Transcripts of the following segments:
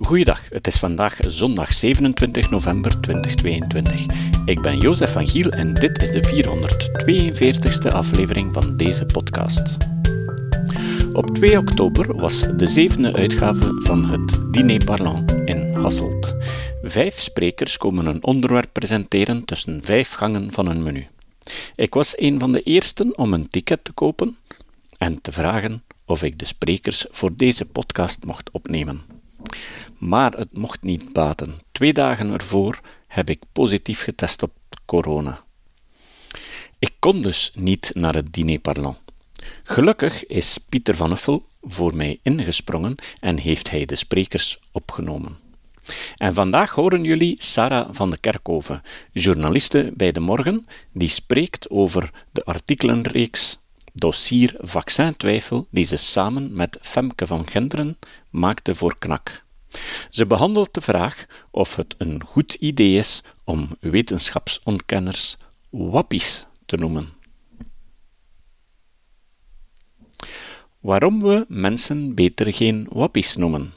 Goeiedag, het is vandaag zondag 27 november 2022. Ik ben Jozef van Giel en dit is de 442ste aflevering van deze podcast. Op 2 oktober was de zevende uitgave van het Diner Parlant in Hasselt. Vijf sprekers komen een onderwerp presenteren tussen vijf gangen van een menu. Ik was een van de eersten om een ticket te kopen en te vragen of ik de sprekers voor deze podcast mocht opnemen. Maar het mocht niet baten. Twee dagen ervoor heb ik positief getest op corona. Ik kon dus niet naar het diner parlant. Gelukkig is Pieter van Uffel voor mij ingesprongen en heeft hij de sprekers opgenomen. En vandaag horen jullie Sarah van de Kerkhoven, journaliste bij De Morgen, die spreekt over de artikelenreeks dossier vaccintwijfel die ze samen met Femke van Genderen maakte voor KNAK. Ze behandelt de vraag of het een goed idee is om wetenschapsontkenners wappies te noemen. Waarom we mensen beter geen wappies noemen.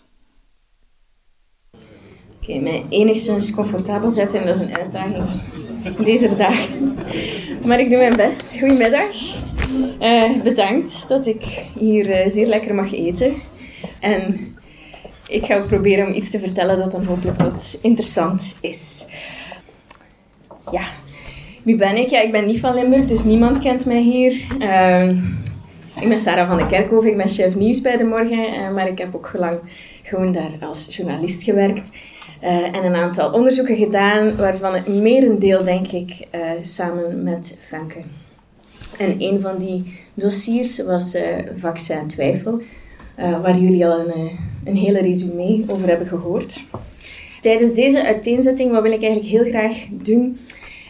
Oké, mij enigszins comfortabel zetten, dat is een uitdaging deze dag. Maar ik doe mijn best. Goedemiddag. Uh, bedankt dat ik hier uh, zeer lekker mag eten. En ik ga ook proberen om iets te vertellen dat dan hopelijk wat interessant is. Ja, wie ben ik? Ja, ik ben niet van Limburg, dus niemand kent mij hier. Uh, ik ben Sarah van de Kerkhoven, ik ben chef nieuws bij De Morgen, maar ik heb ook lang gewoon daar als journalist gewerkt. Uh, en een aantal onderzoeken gedaan, waarvan het merendeel, denk ik, uh, samen met Femke. En een van die dossiers was vaccin twijfel, waar jullie al een, een hele resume over hebben gehoord. Tijdens deze uiteenzetting, wat wil ik eigenlijk heel graag doen?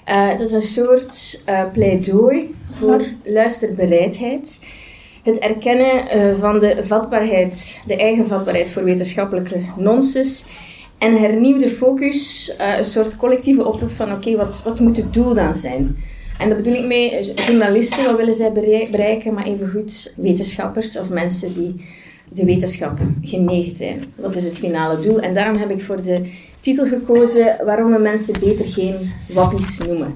het is een soort pleidooi voor luisterbereidheid. Het erkennen van de vatbaarheid, de eigen vatbaarheid voor wetenschappelijke nonsens en hernieuwde focus, uh, een soort collectieve oproep van oké, wat, wat moet het doel dan zijn? En dat bedoel ik mee, eh, journalisten, wat willen zij bereiken, maar evengoed wetenschappers of mensen die de wetenschap genegen zijn. Wat is het finale doel? En daarom heb ik voor de titel gekozen waarom we mensen beter geen wappies noemen.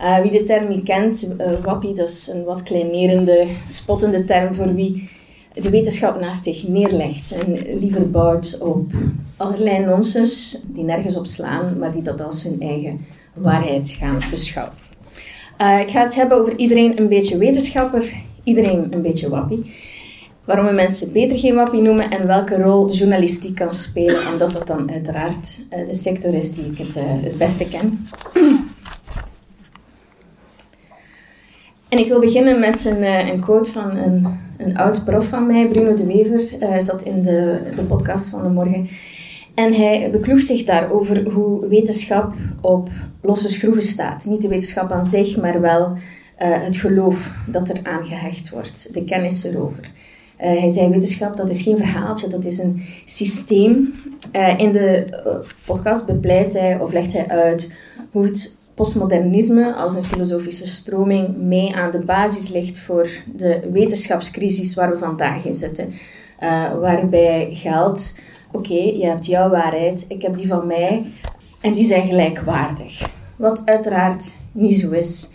Uh, wie de term niet kent, uh, wappie, dat is een wat kleinerende, spottende term voor wie de wetenschap naast zich neerlegt en liever bouwt op allerlei nonsens die nergens op slaan, maar die dat als hun eigen waarheid gaan beschouwen. Uh, ik ga het hebben over iedereen een beetje wetenschapper, iedereen een beetje wappie. Waarom we mensen beter geen wappie noemen en welke rol journalistiek kan spelen, omdat dat dan uiteraard uh, de sector is die ik het, uh, het beste ken. En ik wil beginnen met een, een quote van een, een oud prof van mij, Bruno de Wever, uh, zat in de, de podcast van de morgen. En hij bekloeg zich daar over hoe wetenschap op losse schroeven staat. Niet de wetenschap aan zich, maar wel het geloof dat er aangehecht wordt, de kennis erover. Uh, hij zei: Wetenschap, dat is geen verhaaltje, dat is een systeem. Uh, in de podcast bepleit hij of legt hij uit hoe het postmodernisme als een filosofische stroming mee aan de basis ligt voor de wetenschapscrisis waar we vandaag in zitten. waarbij geldt oké, je hebt jouw waarheid, ik heb die van mij en die zijn gelijkwaardig. Wat uiteraard niet zo is.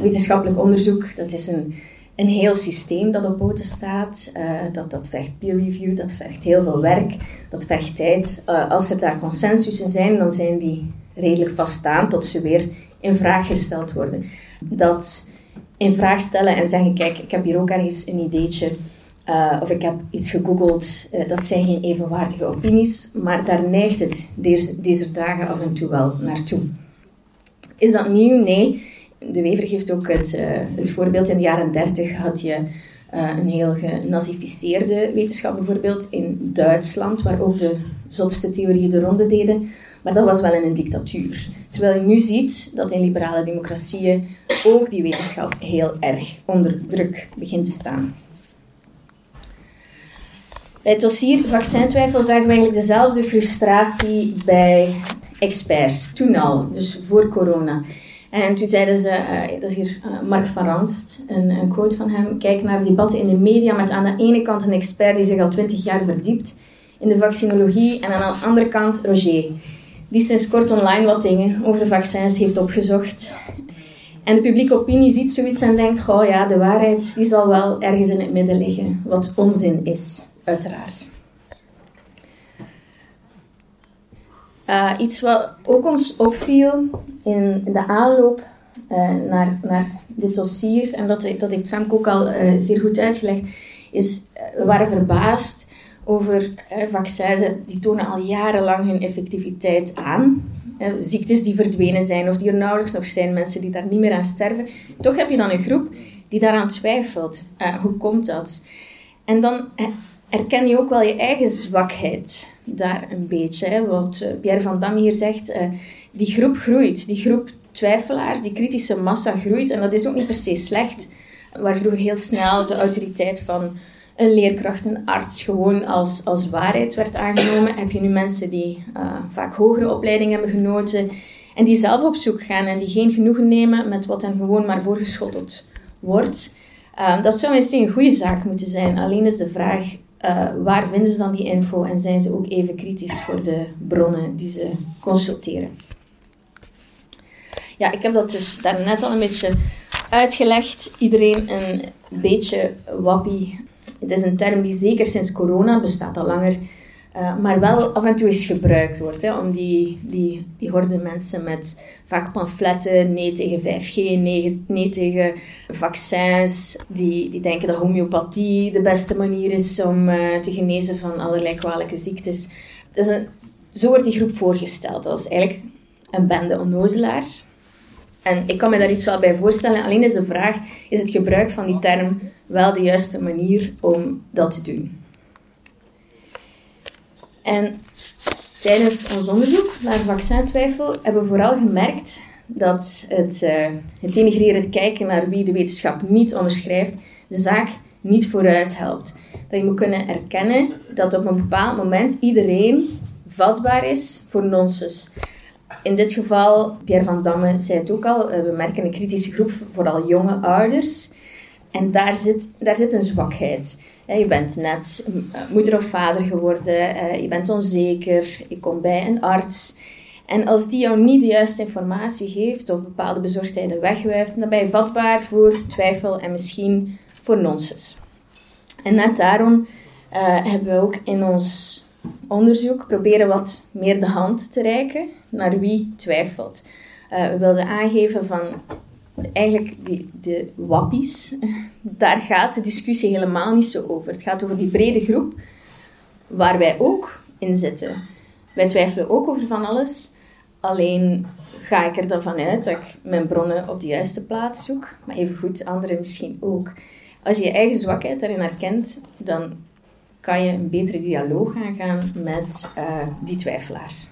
Wetenschappelijk onderzoek, dat is een, een heel systeem dat op poten staat. Uh, dat, dat vergt peer review, dat vergt heel veel werk, dat vergt tijd. Uh, als er daar consensussen zijn, dan zijn die redelijk vaststaan tot ze weer in vraag gesteld worden. Dat in vraag stellen en zeggen, kijk, ik heb hier ook ergens een ideetje uh, of ik heb iets gegoogeld, dat zijn geen evenwaardige opinies, maar daar neigt het deze, deze dagen af en toe wel naartoe. Is dat nieuw? Nee. De Wever geeft ook het, uh, het voorbeeld. In de jaren 30 had je een heel genazificeerde wetenschap, bijvoorbeeld in Duitsland, waar ook de zotste theorieën de ronde deden. Maar dat was wel in een dictatuur. Terwijl je nu ziet dat in liberale democratieën ook die wetenschap heel erg onder druk begint te staan. Bij het dossier vaccintwijfel zagen we eigenlijk dezelfde frustratie bij experts, toen al, dus voor corona. En toen zeiden ze, dat is hier uh, Mark van Ranst, een, een, quote van hem, kijk naar debatten in de media met aan de ene kant een expert die zich al twintig jaar verdiept in de vaccinologie. En aan de andere kant Roger, die sinds kort online wat dingen over de vaccins heeft opgezocht. En de publieke opinie ziet zoiets en denkt, oh ja, de waarheid die zal wel ergens in het midden liggen. Wat onzin is, uiteraard. Uh, iets wat ook ons opviel in de aanloop uh, naar, naar dit dossier, en dat, dat heeft Femke ook al uh, zeer goed uitgelegd, is we waren verbaasd over vaccins die tonen al jarenlang hun effectiviteit aan. ziektes die verdwenen zijn of die er nauwelijks nog zijn, mensen die daar niet meer aan sterven. Toch heb je dan een groep die daaraan twijfelt. hoe komt dat? En dan herken je ook wel je eigen zwakheid daar een beetje. Hè. Wat eh, Pierre van Dam hier zegt, uh, die groep groeit. Die groep twijfelaars, die kritische massa groeit. En dat is ook niet per se slecht. Waar vroeger heel snel de autoriteit van een leerkracht, een arts gewoon als, als waarheid werd aangenomen, heb je nu mensen die uh, vaak hogere opleiding hebben genoten en die zelf op zoek gaan en die geen genoegen nemen met wat hen gewoon maar voorgeschoteld wordt. Dat zou eens een goede zaak moeten zijn. Alleen is de vraag, uh, waar vinden ze dan die info en zijn ze ook even kritisch voor de bronnen die ze consulteren? Ja, ik heb dat dus daarnet al een beetje uitgelegd. Iedereen een beetje wappie. Het is een term die zeker sinds corona bestaat al langer uh, maar wel af en toe eens gebruikt wordt. Hè, om die, die, die horde mensen met vaak pamfletten, nee tegen 5G, nee, tegen vaccins, die, die denken dat homeopathie de beste manier is om uh, te genezen van allerlei kwalijke ziektes. Dus een, zo wordt die groep voorgesteld als eigenlijk een bende onnozelaars. En ik kan me daar iets wel bij voorstellen. Alleen is de vraag, is het gebruik van die term wel de juiste manier om dat te doen? En tijdens ons onderzoek naar vaccintwijfel hebben we vooral gemerkt dat het, uh, het denigrerend kijken naar wie de wetenschap niet onderschrijft, de zaak niet vooruit helpt. Dat je moet kunnen erkennen dat op een bepaald moment iedereen vatbaar is voor nonsens. In dit geval, Pierre van Damme zei het ook al, eh, we merken een kritische groep, vooral jonge ouders. En daar zit, daar zit een zwakheid je bent net eh, moeder of vader geworden, eh, je bent onzeker, je komt bij een arts. En als die jou niet de juiste informatie geeft of bepaalde bezorgdheden wegwijft, dan ben je vatbaar voor twijfel en misschien voor nonsens. En net daarom uh, hebben we ook in ons onderzoek proberen wat meer de hand te reiken naar wie twijfelt. We wilden aangeven van eigenlijk die, de wappies, daar gaat de discussie helemaal niet zo over. Het gaat over die brede groep waar wij ook in zitten. Wij twijfelen ook over van alles, alleen ga ik er dan vanuit dat ik mijn bronnen op de juiste plaats zoek, maar evengoed anderen misschien ook. Als je je eigen zwakheid daarin herkent, dan kan je een betere dialoog aangaan met uh, die twijfelaars.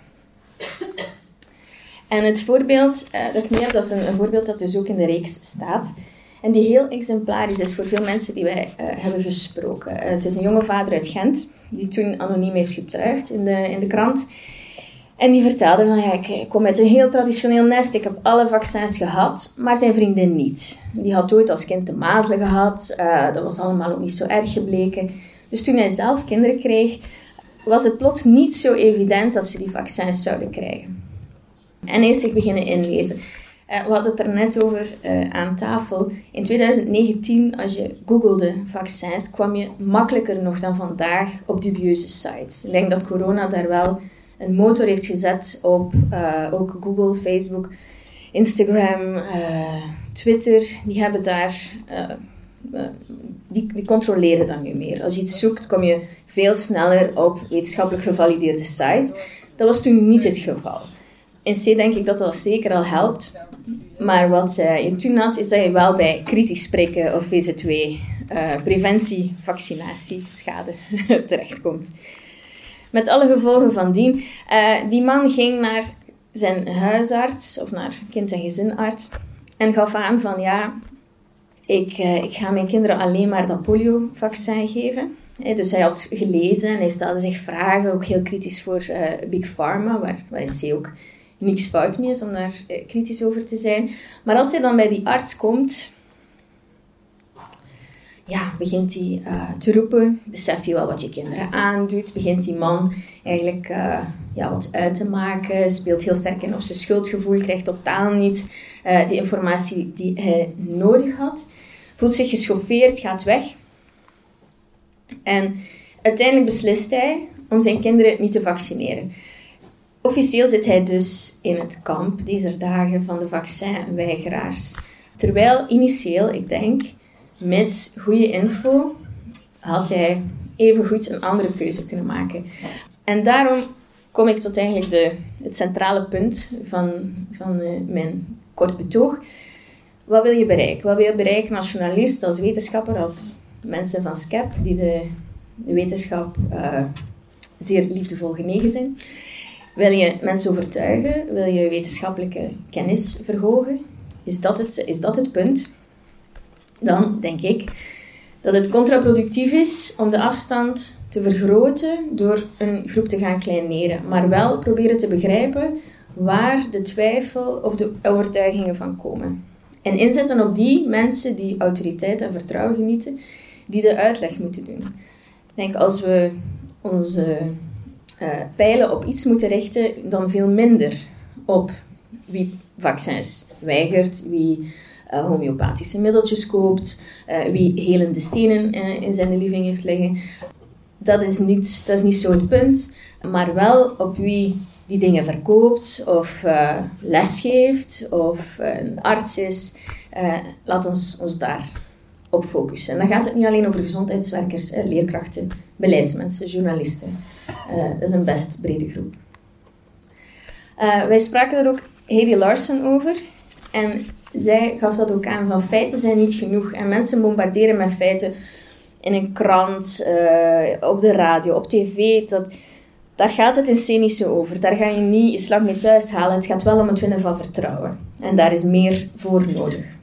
En het voorbeeld uh, dat ik nu heb, dat is een, een, voorbeeld dat dus ook in de reeks staat. En die heel exemplarisch is voor veel mensen die wij uh, hebben gesproken. Uh, het is een jonge vader uit Gent, die toen anoniem heeft getuigd in de, in de krant. En die vertelde van, ja, ik kom uit een heel traditioneel nest, ik heb alle vaccins gehad, maar zijn vriendin niet. Die had ooit als kind de mazelen gehad, dat was allemaal ook niet zo erg gebleken. Dus toen hij zelf kinderen kreeg, was het plots niet zo evident dat ze die vaccins zouden krijgen. En eerst zich beginnen inlezen. Uh, we hadden het er net over uh, aan tafel. In 2019, als je googelde vaccins, kwam je makkelijker nog dan vandaag op dubieuze sites. Ik denk dat corona daar wel een motor heeft gezet op uh, ook Google, Facebook, Instagram, Twitter. Die hebben daar... die, die controleren dan nu meer. Als je iets zoekt, kom je veel sneller op wetenschappelijk gevalideerde sites. Dat was toen niet het geval in C denk ik dat dat zeker al helpt. Maar wat uh, je toen had, is dat je wel bij kritisch spreken of VZW, uh, eh, preventie, vaccinatie, schade terechtkomt. Met alle gevolgen van dien. Uh, die man ging naar zijn huisarts of naar kind- en gezinarts en gaf aan van ja, ik, ik ga mijn kinderen alleen maar dat polio-vaccin geven. dus hij had gelezen en hij stelde zich vragen, ook heel kritisch voor Big Pharma, waar, waar C ook niks fout mee is om daar eh, kritisch over te zijn. Maar als je dan bij die arts komt, ja, begint hij uh, te roepen. Besef je wel wat je kinderen aandoet. Begint die man eigenlijk uh, ja, wat uit te maken. Speelt heel sterk in op zijn schuldgevoel. Krijgt totaal niet uh, die informatie die hij nodig had. Voelt zich geschoffeerd, gaat weg. En uiteindelijk beslist hij om zijn kinderen niet te vaccineren. Officieel zit hij dus in het kamp deze dagen van de vaccinweigeraars. Terwijl initieel, ik denk, met goede info had hij evengoed een andere keuze kunnen maken. En daarom kom ik tot eigenlijk de, het centrale punt van, van uh, mijn kort betoog. Wat wil je bereiken? Wat wil je bereiken als journalist, als wetenschapper, als mensen van SCEP die de, wetenschap uh, zeer liefdevol genegen zijn? Wil je mensen overtuigen? Wil je wetenschappelijke kennis verhogen? Is dat het, is dat het punt? Dan denk ik dat het contraproductief is om de afstand te vergroten door een groep te gaan kleineren, maar wel proberen te begrijpen waar de twijfel of de overtuigingen van komen. En inzetten op die mensen die autoriteit en vertrouwen genieten, die de uitleg moeten doen. Denk als we onze uh, pijlen op iets moeten richten, dan veel minder op wie vaccins weigert, wie uh, homeopathische middeltjes koopt, uh, wie helende stenen in zijn living heeft liggen. Dat is, niet, dat is niet zo het punt, maar wel op wie die dingen verkoopt of uh, lesgeeft of een arts is. laat ons ons daar op focussen. En dan gaat het niet alleen over gezondheidswerkers, leerkrachten, beleidsmensen, journalisten. Dat is een best brede groep. wij spraken er ook Heidi Larsen over. En zij gaf dat ook aan, van feiten zijn niet genoeg. En mensen bombarderen met feiten in een krant, uh, op de radio, op tv. Dat, daar gaat het in scenisch over. Daar ga je niet je slag mee thuis halen. Het gaat wel om het winnen van vertrouwen. En daar is meer voor nodig.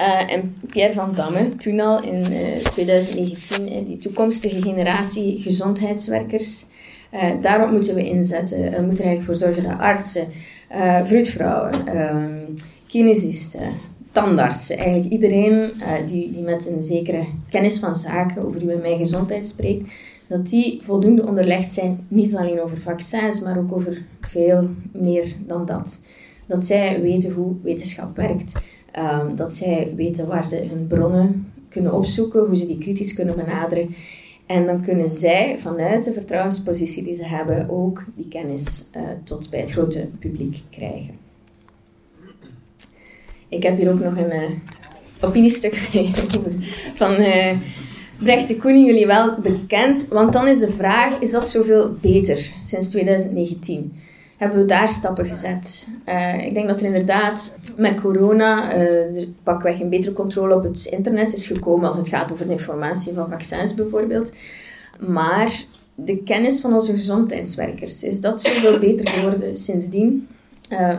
Uh, en Pierre van Damme, toen al in uh, 2019, die toekomstige generatie gezondheidswerkers, uh, daarop moeten we inzetten. We moeten er eigenlijk voor zorgen dat artsen, vroedvrouwen, um, kinesisten, tandartsen, eigenlijk iedereen die, die met een zekere kennis van zaken over wie mij gezondheid spreekt, dat die voldoende onderlegd zijn, niet alleen over vaccins, maar ook over veel meer dan dat. Dat zij weten hoe wetenschap werkt, um, dat zij weten waar ze hun bronnen kunnen opzoeken, hoe ze die kritisch kunnen benaderen en dan kunnen zij vanuit de vertrouwenspositie die ze hebben ook die kennis uh, tot bij het grote publiek krijgen. Ik heb hier ook nog een uh, opiniestuk van uh, Brecht de Koening, jullie wel bekend. Want dan is de vraag, is dat zoveel beter sinds 2019? Hebben we daar stappen gezet. Uh, ik denk dat er inderdaad met corona uh, er pakweg een betere controle op het internet is gekomen als het gaat over de informatie van vaccins bijvoorbeeld. Maar de kennis van onze gezondheidswerkers, is dat zoveel beter geworden sindsdien? Uh,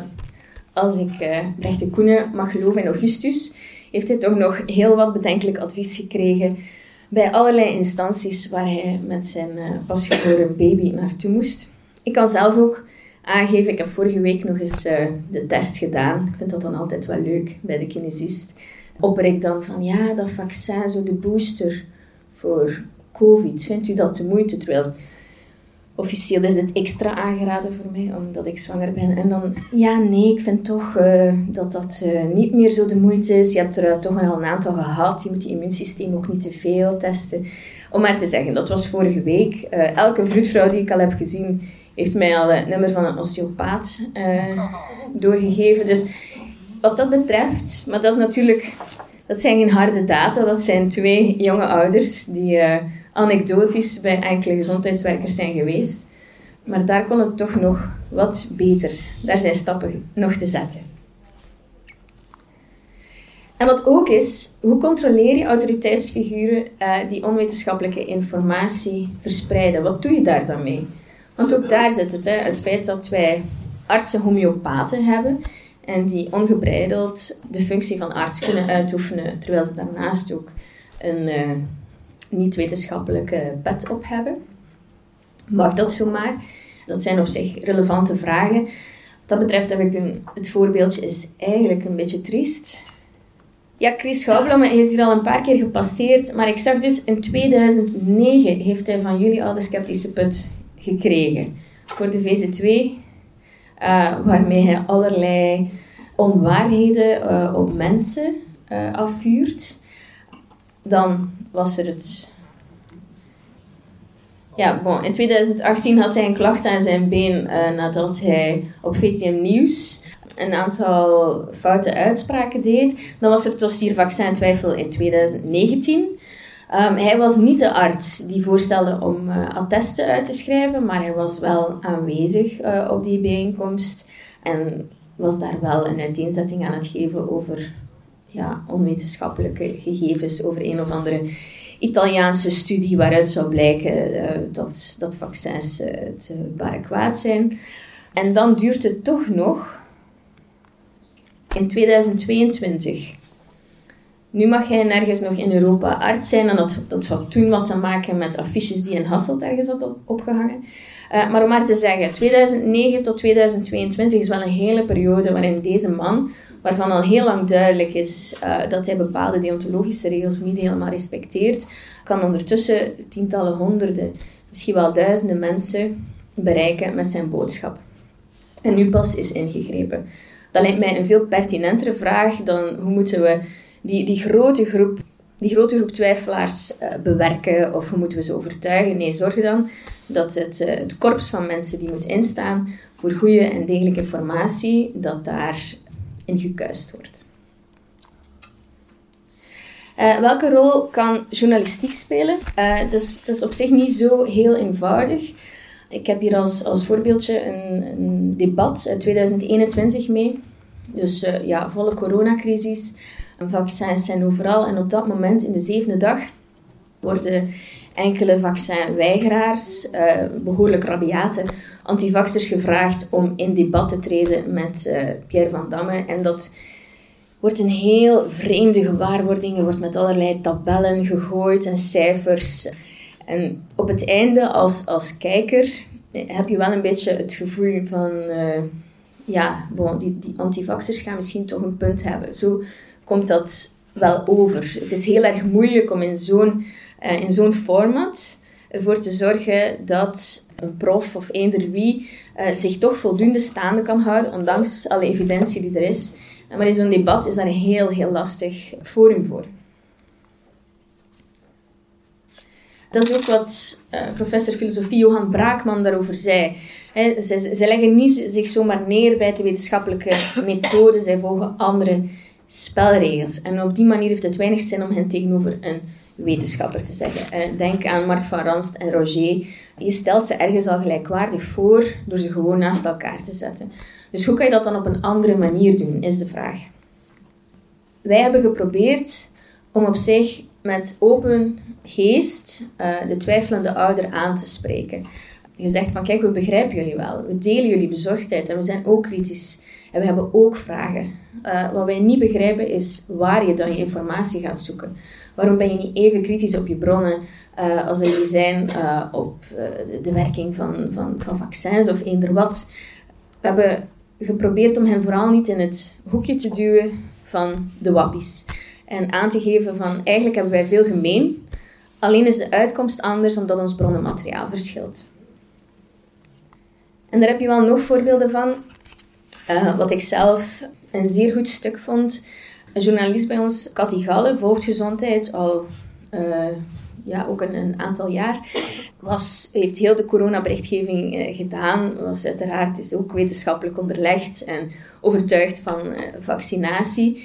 als ik uh, Brecht de Koenen mag geloven in augustus, heeft hij toch nog heel wat bedenkelijk advies gekregen bij allerlei instanties waar hij met zijn pasgeboren baby naartoe moest. Ik kan zelf ook aangeven. Ik heb vorige week nog eens uh, de test gedaan. Ik vind dat dan altijd wel leuk bij de kinesist. Opper ik dan van, ja, dat vaccin, zo de booster voor COVID, vindt u dat de moeite? Terwijl officieel is dit extra aangeraden voor mij, omdat ik zwanger ben. En dan, ja, nee, ik vind toch uh, dat dat uh, niet meer zo de moeite is. Je hebt er toch al een aantal gehad. Je moet je immuunsysteem ook niet te veel testen. Om maar te zeggen, dat was vorige week. elke vroedvrouw die ik al heb gezien, heeft mij al het nummer van een osteopaat uh, doorgegeven. Dus wat dat betreft, maar dat is natuurlijk, dat zijn geen harde data, dat zijn twee jonge ouders die uh, anekdotisch bij enkele gezondheidswerkers zijn geweest. Maar daar kon het toch nog wat beter. Daar zijn stappen nog te zetten. En wat ook is, hoe controleer je autoriteitsfiguren uh, die onwetenschappelijke informatie verspreiden? Wat doe je daar dan mee? Want ook daar zit het, hè, het feit dat wij artsen homeopaten hebben en die ongebreideld de functie van arts kunnen uitoefenen, terwijl ze daarnaast ook een uh, niet-wetenschappelijke pet op hebben. Mag dat zomaar? Dat zijn op zich relevante vragen. Wat dat betreft heb ik een, het voorbeeldje is eigenlijk een beetje triest. Ja, Chris hij is hier al een paar keer gepasseerd. Maar ik zag dus in 2009 heeft hij van jullie al de sceptische put gekregen. Voor de VZ2. Uh, waarmee hij allerlei onwaarheden uh, op mensen uh, afvuurt. Dan was er het... Ja, in 2018 had hij een klacht aan zijn been nadat hij op VTM Nieuws een aantal foute uitspraken deed. Dan was er het dossiervaccin twijfel in 2019. Ehm, hij was niet de arts die voorstelde om uh, attesten uit te schrijven, maar hij was wel aanwezig uh, op die bijeenkomst en was daar wel een uiteenzetting aan het geven over ja, onwetenschappelijke gegevens, over een of andere Italiaanse studie waaruit zou blijken uh, dat, dat vaccins het bare kwaad zijn. En dan duurt het toch nog in 2022. Nu mag hij nergens nog in Europa arts zijn en dat, dat toen wat te maken met affiches die in Hasselt ergens had op, opgehangen. Uh, maar om maar te zeggen, 2009 tot 2022 is wel een hele periode waarin deze man, waarvan al heel lang duidelijk is uh, dat hij bepaalde deontologische regels niet helemaal respecteert, kan ondertussen tientallen, honderden, misschien wel duizenden mensen bereiken met zijn boodschap. En nu pas is ingegrepen. Dat lijkt mij een veel pertinentere vraag dan hoe moeten we die, die grote groep die grote groep twijfelaars uh, bewerken of moeten we ze overtuigen? Nee, zorg dan dat het, uh, het korps van mensen die moet instaan voor goede en degelijke informatie, dat daar in gekuist wordt. Uh, welke rol kan journalistiek spelen? Het is, is op zich niet zo heel eenvoudig. Ik heb hier als, als voorbeeldje een, een debat uit 2021 mee. Dus ja, volle coronacrisis. Vaccins zijn overal. En op dat moment, in de zevende dag, worden enkele vaccinweigeraars, uh, behoorlijk rabiate antivaxers, gevraagd om in debat te treden met uh, Pierre van Damme. En dat wordt een heel vreemde gewaarwording. Er wordt met allerlei tabellen gegooid en cijfers. En op het einde, als, als kijker, heb je wel een beetje het gevoel van... Ja, die, die antivaxers gaan misschien toch een punt hebben. Zo komt dat wel over. Het is heel erg moeilijk om in zo'n uh, in zo'n format ervoor te zorgen dat een prof of eender wie uh, zich toch voldoende staande kan houden, ondanks alle evidentie die er is. Maar in zo'n debat is daar een heel, heel lastig forum voor. Dat is ook wat uh, professor filosofie Johan Braakman daarover zei. He, zij, zij, leggen niet zich zomaar neer bij de wetenschappelijke methode, zij volgen andere spelregels. En op die manier heeft het weinig zin om hen tegenover een wetenschapper te zeggen. Uh, denk aan Mark van Ranst en Roger. Je stelt ze ergens al gelijkwaardig voor door ze gewoon naast elkaar te zetten. Dus hoe kan je dat dan op een andere manier doen, is de vraag. Wij hebben geprobeerd om op zich met open geest uh, de twijfelende ouder aan te spreken. Je zegt van kijk, we begrijpen jullie wel. We delen jullie bezorgdheid en we zijn ook kritisch. En we hebben ook vragen. Uh, wat wij niet begrijpen is waar je dan je informatie gaat zoeken. Waarom ben je niet even kritisch op je bronnen uh, als er die zijn uh, op de, de, werking van, van, van vaccins of eender wat? We hebben geprobeerd om hen vooral niet in het hoekje te duwen van de wappies. En aan te geven van eigenlijk hebben wij veel gemeen, alleen is de uitkomst anders omdat ons bronnenmateriaal verschilt. En daar heb je wel nog voorbeelden van. Uh, wat ik zelf een zeer goed stuk vond. Een journalist bij ons, Cathy Galle, volgt gezondheid al uh, ja, ook een, een, aantal jaar. Was, heeft heel de coronaberichtgeving uh, gedaan. Was uiteraard is ook wetenschappelijk onderlegd en overtuigd van vaccinatie.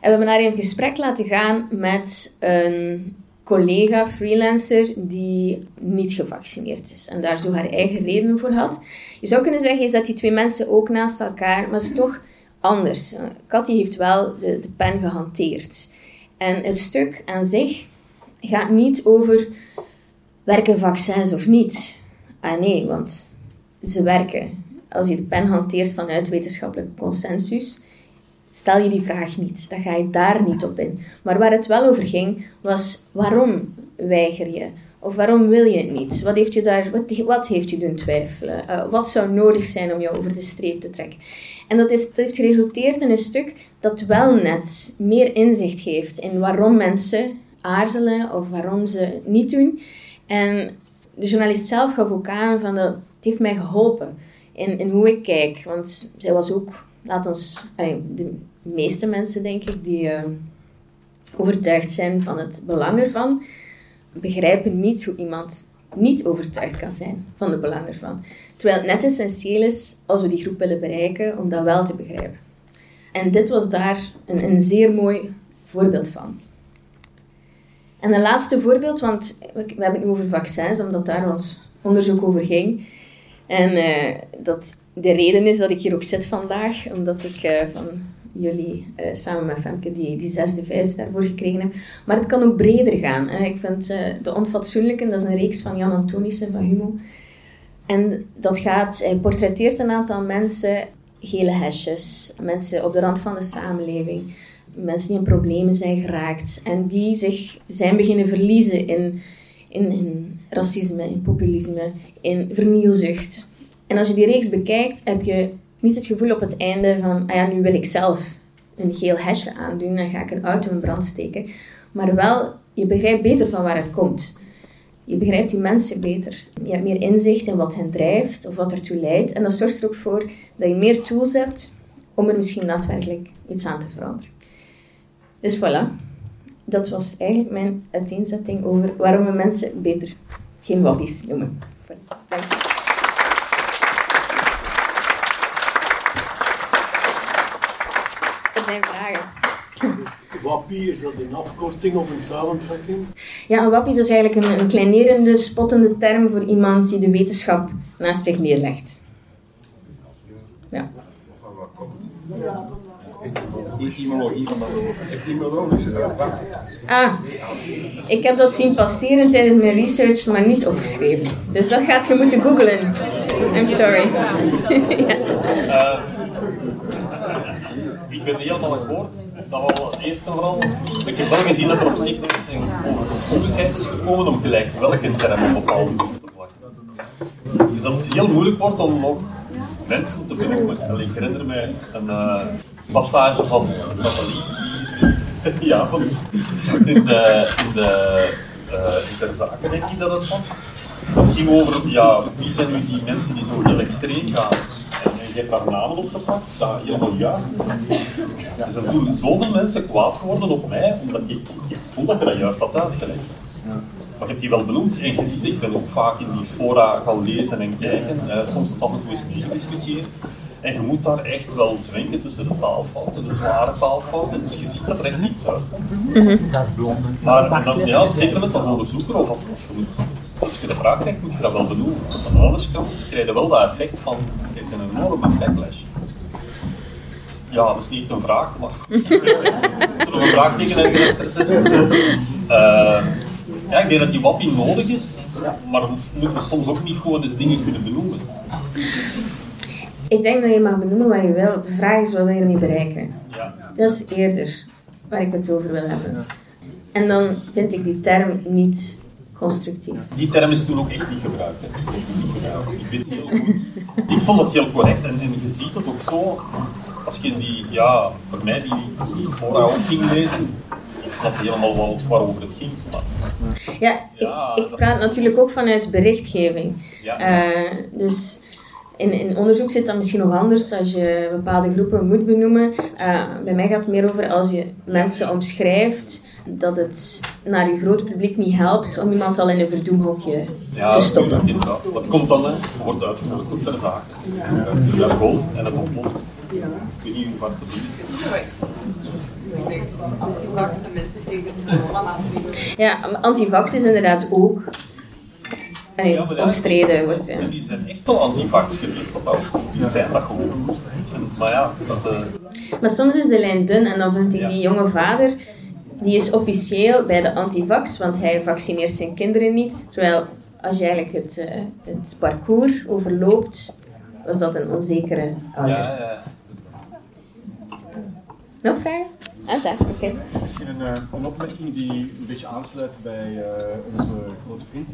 En we hebben haar in gesprek laten gaan met een collega, freelancer, die niet gevaccineerd is. En daar zo haar eigen redenen voor had. Je zou kunnen zeggen, je zet die twee mensen ook naast elkaar, maar het is toch anders. Cathy heeft wel de, de pen gehanteerd. En het stuk aan zich gaat niet over werken vaccins of niet. Ah nee, want ze werken. Als je de pen hanteert vanuit wetenschappelijke consensus, stel je die vraag niet. Dan ga je daar niet op in. Maar waar het wel over ging, was waarom weiger je? Of waarom wil je het niet? Wat heeft je, daar, wat, wat heeft je doen twijfelen? Eh, wat zou nodig zijn om jou over de streep te trekken? En dat, is, heeft geresulteerd in een stuk dat wel net meer inzicht geeft in waarom mensen aarzelen of waarom ze het niet doen. En de journalist zelf gaf ook aan van dat het heeft mij geholpen in, in hoe ik kijk. Want zij was ook, laat ons, de meeste mensen denk ik, die uh, overtuigd zijn van het belang ervan, begrijpen niet hoe iemand niet overtuigd kan zijn van het belang ervan. Terwijl het net essentieel is, als we die groep willen bereiken, om dat wel te begrijpen. En dit was daar een, een zeer mooi voorbeeld van. En een laatste voorbeeld, want we hebben het nu over vaccins, omdat daar ons onderzoek over ging. En uh, dat de reden is dat ik hier ook zit vandaag, omdat ik uh, van jullie uh, samen met Femke die, die zesde vijfde daarvoor gekregen heb. Maar het kan ook breder gaan. Hè. Ik vind De Onfatsoenlijke, dat is een reeks van Jan Antonissen van Humo. En dat gaat, hij portretteert een aantal mensen, gele hesjes, mensen op de rand van de samenleving, mensen die in problemen zijn geraakt en die zich zijn beginnen verliezen in, in, in racisme, in populisme, in vernielzucht. En als je die reeks bekijkt, heb je niet het gevoel op het einde van, ah ja, nu wil ik zelf een geel hesje aandoen en ga ik een auto in brand steken. Maar wel, je begrijpt beter van waar het komt. Je begrijpt die mensen beter. Je hebt meer inzicht in wat hen drijft of wat ertoe leidt. En dat zorgt er ook voor dat je meer tools hebt om er misschien daadwerkelijk iets aan te veranderen. Dus voilà. Dat was eigenlijk mijn uiteenzetting over waarom we mensen beter geen wappies noemen je. Er zijn vragen. Dus wappie, is dat een afkorting of een samentrekking? Ja, een wappie is eigenlijk een, een kleinerende, spottende term voor iemand die de wetenschap naast zich neerlegt. Ja. Etymologie van dat woord. Etymologische Ah, ik heb dat zien passeren tijdens mijn research, maar niet opgeschreven. Dus dat gaat je moeten googlen. I'm sorry. ja. uh, ik ben helemaal akkoord. Dat eerste vooral. Ik heb wel gezien dat er op zich een onderscheid is gekomen om gelijk welke term op bepaalde te plakken. Dus dat het heel moeilijk wordt om nog mensen te benoemen. Ik herinner mij een uh, passage van Nathalie, ja, van, in de, in de uh, ter zake denk ik dat het was. Dat ging over, ja, wie zijn nu die mensen die zo heel extreem gaan? Je hebt daar namen opgepakt, dat helemaal juist is. Er zijn toen zoveel mensen kwaad geworden op mij, omdat ik, ik vond dat je dat juist had uitgelegd. Maar ik heb die wel benoemd en je ziet, ik ben ook vaak in die fora gaan lezen en kijken. Uh, soms af en toe is meegediscussieerd. En je moet daar echt wel zwenken tussen de taalfouten, de zware taalfouten. Dus je ziet dat er echt niets uit. Dat is blonde. Maar dan, ja, zeker met als onderzoeker of als, als, je moet, als je de vraag krijgt, moet je dat wel benoemen. Aan de andere kant krijg je wel dat effect van je hebt een enorme backlash. Ja, dat is niet echt een vraag, maar er nog een vraagteken ergens achter zetten. Uh, ja, ik denk dat die wappie nodig is, maar moeten we soms ook niet gewoon eens dingen kunnen benoemen. Ik denk dat je mag benoemen wat je wil. De vraag is wat wil je ermee bereiken. Ja. Dat is eerder waar ik het over wil hebben. En dan vind ik die term niet constructief. Die term is toen ook echt niet gebruikt. Hè. Niet gebruikt. Ik, weet heel goed. ik vond het heel correct en, en je ziet het ook zo. Als je die, ja, voor mij die, ook ging lezen, ik snap helemaal wel waarover het ging. Maar, Ja, Ja, ik, ik praat natuurlijk ook vanuit berichtgeving. ja, Eh, dus in, in onderzoek zit dat misschien nog anders als je bepaalde groepen moet benoemen. Eh, bij mij gaat het meer over als je mensen omschrijft dat het naar je groot publiek niet helpt om iemand al in een verdoemhokje ja, te stoppen. inderdaad. Wat komt dan? Hè? Je wordt uitgenodigd op ter zake. Uh, ja, goal en het ontploft. Ik weet niet wat te is. Antivaxen mensen zeggen dat ze laten. Ja, antivax is inderdaad ook eh, Ja, maar ja, omstreden. Wordt, ja. Die zijn echt wel antivax geweest, dat ook. Die zijn dat gewoon. En, maar ja, dat, eh, Maar soms is de lijn dun en dan vind ik Ja. die jonge vader, die is officieel bij de antivax, want hij vaccineert zijn kinderen niet. Terwijl als je eigenlijk het, eh, het parcours overloopt, was dat een onzekere ouder. ja, ja. Nog vragen? Ah, daar, oké. Misschien een, eh, een opmerking die een beetje aansluit bij eh, onze grote vriend.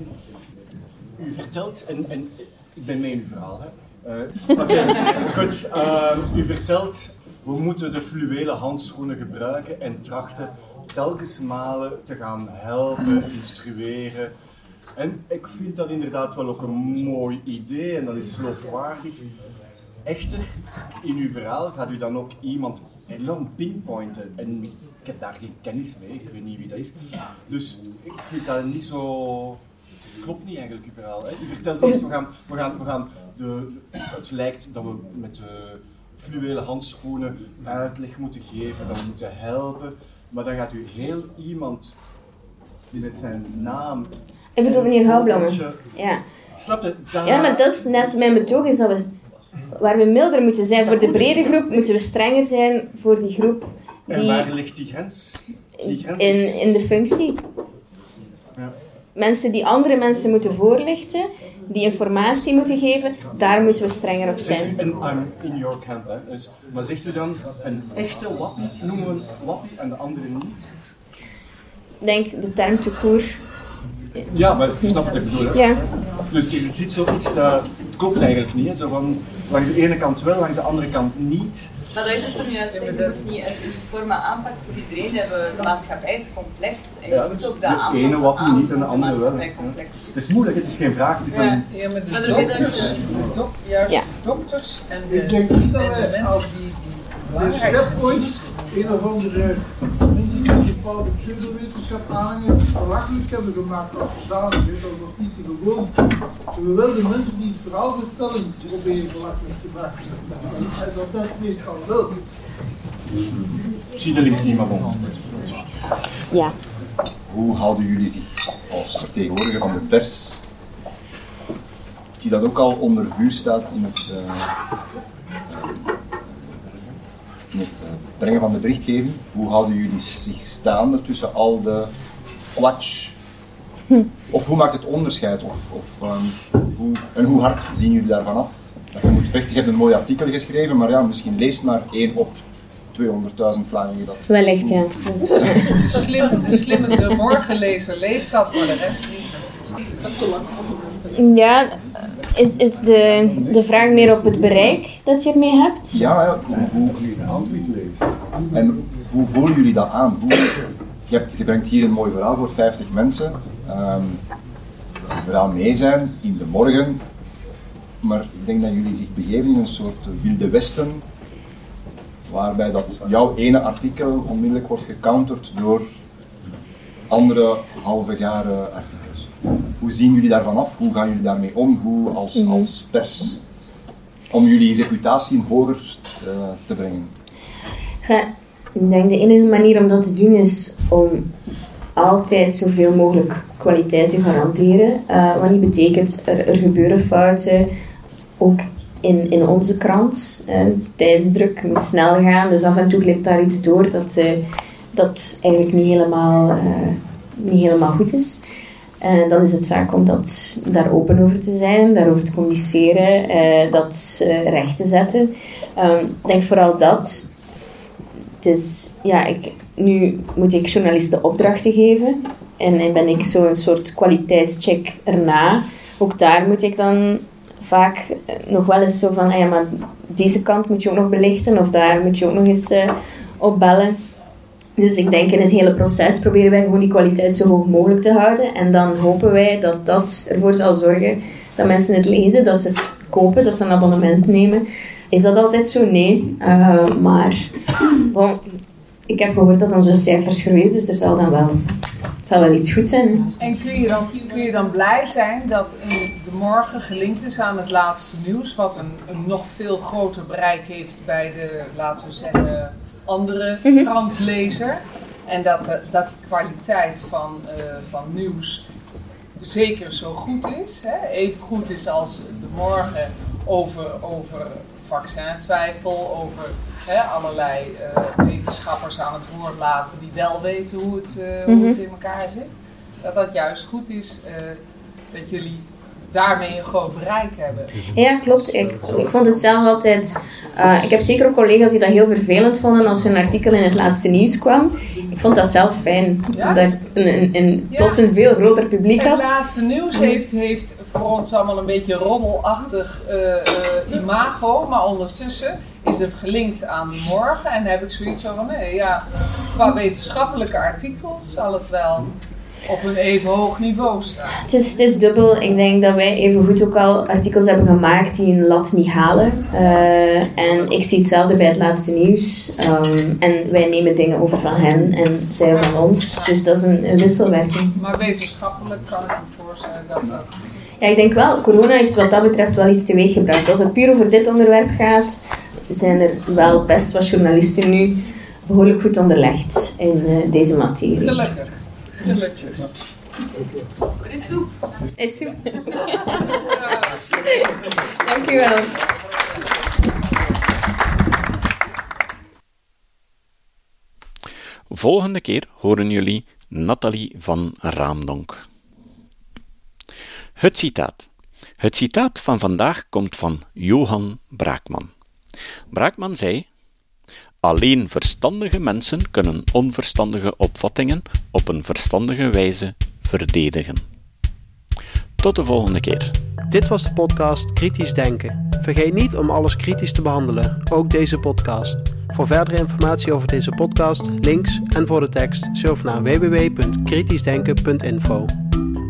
U vertelt, en, en ik ben mee in uw verhaal, hè. Eh, goed. Ehm, u vertelt, we moeten de fluwelen handschoenen gebruiken en trachten telkens malen te gaan helpen, instrueren. En ik vind dat inderdaad wel ook een mooi idee en dat is geloofwaardig. Echter, in uw verhaal gaat u dan ook iemand enorm pinpointen. En ik heb daar geen kennis mee, ik weet niet wie dat is. Dus ik vind dat niet zo. Klopt niet eigenlijk, uw verhaal. Hè? U vertelt eerst, we gaan, we gaan, we gaan de, het lijkt dat we met de fluwelen handschoenen uitleg moeten geven, dat we moeten helpen. Maar dan gaat u heel iemand die met zijn naam. Ik bedoel meneer Gouwbloemen. Potje- Ja. Snap je? Daar- ja, maar dat is net mijn betoog, is dat we, waar we milder moeten zijn. Voor de brede groep moeten we strenger zijn voor die groep En waar die ligt die grens? Die grens is- in, in de functie. Ja. Mensen die andere mensen moeten voorlichten, die informatie moeten geven, daar moeten we strenger op zijn. I'm in your camp, hè. Dus, maar zegt u dan een echte wappie, noemen we een wappie en de andere niet? Ik denk de term te court. Ja, maar je snapt wat ik bedoel, hè? Ja. Dus je ziet zoiets dat het klopt eigenlijk niet, hè. Zo van, langs de ene kant wel, langs de andere kant niet. Maar dat is het hem juist. Je moet niet een uniforme aanpak voor iedereen hebben. De maatschappij is complex. En je Ja, moet dus ook dat de aanpassen ene wappie aan niet en de andere wel, maatschappij hè. complex is. Het is moeilijk, het is geen vraag, het is Ja. een... Ja, maar de Maar er dokters, de dok, juist Ja. de dokters en de, Ik denk niet dat de mensen als die, die de step ooit een of andere die een bepaalde pseudowetenschap aanhangen, belachelijk hebben gemaakt als zodanig. Dat was niet te gewoon. We willen de mensen die het verhaal vertellen proberen belachelijk te maken. En dat dat meestal wel. Ik zie de link niet meer om. Ja. Hoe houden jullie zich als vertegenwoordiger van de pers, die dat ook al onder vuur staat in het, eh, in het eh, brengen van de berichtgeving, hoe houden jullie zich staande tussen al de kwatsch? Of hoe maakt het onderscheid? Of, of, ehm, hoe, en hoe hard zien jullie daarvan af? Dat je moet vechten, je hebt een mooi artikel geschreven, maar ja, misschien leest maar één op 200.000 Vlamingen dat. Wellicht, ja. Dat is- de slimme, de slimme de morgenlezer leest dat, maar de rest niet. Ja, is, is de, de vraag meer op het bereik dat je ermee hebt? Ja. Hoe, en hoe voelen jullie dat aan? Je, hebt, je brengt hier een mooi verhaal voor 50 mensen. ehm die eraan mee zijn in de morgen. Maar ik denk dat jullie zich begeven in een soort wilde westen. Waarbij dat jouw ene artikel onmiddellijk wordt gecounterd door andere halve garen artikels. Hoe zien jullie daarvan af? Hoe gaan jullie daarmee om? Hoe als, als pers? Om jullie reputatie hoger eh, te brengen. Ja, ik denk de enige manier om dat te doen is om altijd zoveel mogelijk kwaliteit te garanderen. Eh, wat niet betekent, er, er gebeuren fouten, ook in, in onze krant. Eh, tijdsdruk moet snel gaan, dus af en toe glipt daar iets door dat, dat eigenlijk niet helemaal, niet helemaal goed is. En dan is het zaak om dat, daar open over te zijn, daarover te communiceren, eh, dat eh, recht te zetten. Ehm, ik denk vooral dat. Dus ja, ik, nu moet ik journalisten opdrachten geven. En, en ben ik zo'n soort kwaliteitscheck erna. Ook daar moet ik dan vaak eh, nog wel eens zo van, ah ja, maar deze kant moet je ook nog belichten. Of daar moet je ook nog eens eh, op bellen. Dus ik denk in het hele proces proberen wij gewoon die kwaliteit zo hoog mogelijk te houden. En dan hopen wij dat dat ervoor zal zorgen dat mensen het lezen, dat ze het kopen, dat ze een abonnement nemen. Is dat altijd zo? Nee. Eh, maar bon, ik heb gehoord dat onze cijfers groeien, dus er zal dan wel, het zal wel iets goed zijn. En kun je, dan, kun je dan blij zijn dat de morgen gelinkt is aan het laatste nieuws, wat een, een nog veel groter bereik heeft bij de, laten we zeggen, andere krantlezer. En dat, de- dat de kwaliteit van, eh, van nieuws zeker zo goed is. Hè? Even goed is als de morgen over, over vaccintwijfel, over hè, allerlei eh, wetenschappers aan het woord laten die wel weten hoe het, eh, hoe het in elkaar zit. Dat dat juist goed is, eh, dat jullie daarmee een groot bereik hebben. Ja, klopt. Ik, ik vond het zelf altijd. eh, ik heb zeker ook collega's die dat heel vervelend vonden als hun artikel in het laatste nieuws kwam. Ik vond dat zelf fijn, Ja? omdat ik een, een, een, Ja. plots een veel groter publiek Het had. laatste nieuws heeft, heeft voor ons allemaal een beetje roddelachtig eh, eh, imago, maar ondertussen is het gelinkt aan morgen en heb ik zoiets van, nee, ja, qua wetenschappelijke artikels zal het wel op een even hoog niveau staan. Het is, het is dubbel. Ik denk dat wij even goed ook al artikels hebben gemaakt die een lat niet halen. Eh, en ik zie hetzelfde bij het laatste nieuws. Ehm, en wij nemen dingen over van hen en zij van ons. Dus dat is een, een wisselwerking. Maar wetenschappelijk kan ik me voorstellen dat dat... Ja, ik denk wel, corona heeft wat dat betreft wel iets teweeg gebracht. Als het puur over dit onderwerp gaat, zijn er wel best wat journalisten nu behoorlijk goed onderlegd in eh, deze materie. Gelukkig. Gelukkig. Er is soep. Is super. Dankjewel. Volgende keer horen jullie Nathalie van Raamdonk. Het citaat. Het citaat van vandaag komt van Johan Braakman. Braakman zei: Alleen verstandige mensen kunnen onverstandige opvattingen op een verstandige wijze verdedigen. Tot de volgende keer. Dit was de podcast Kritisch Denken. Vergeet niet om alles kritisch te behandelen, ook deze podcast. Voor verdere informatie over deze podcast, links en voor de tekst, surf naar www.kritischdenken.info.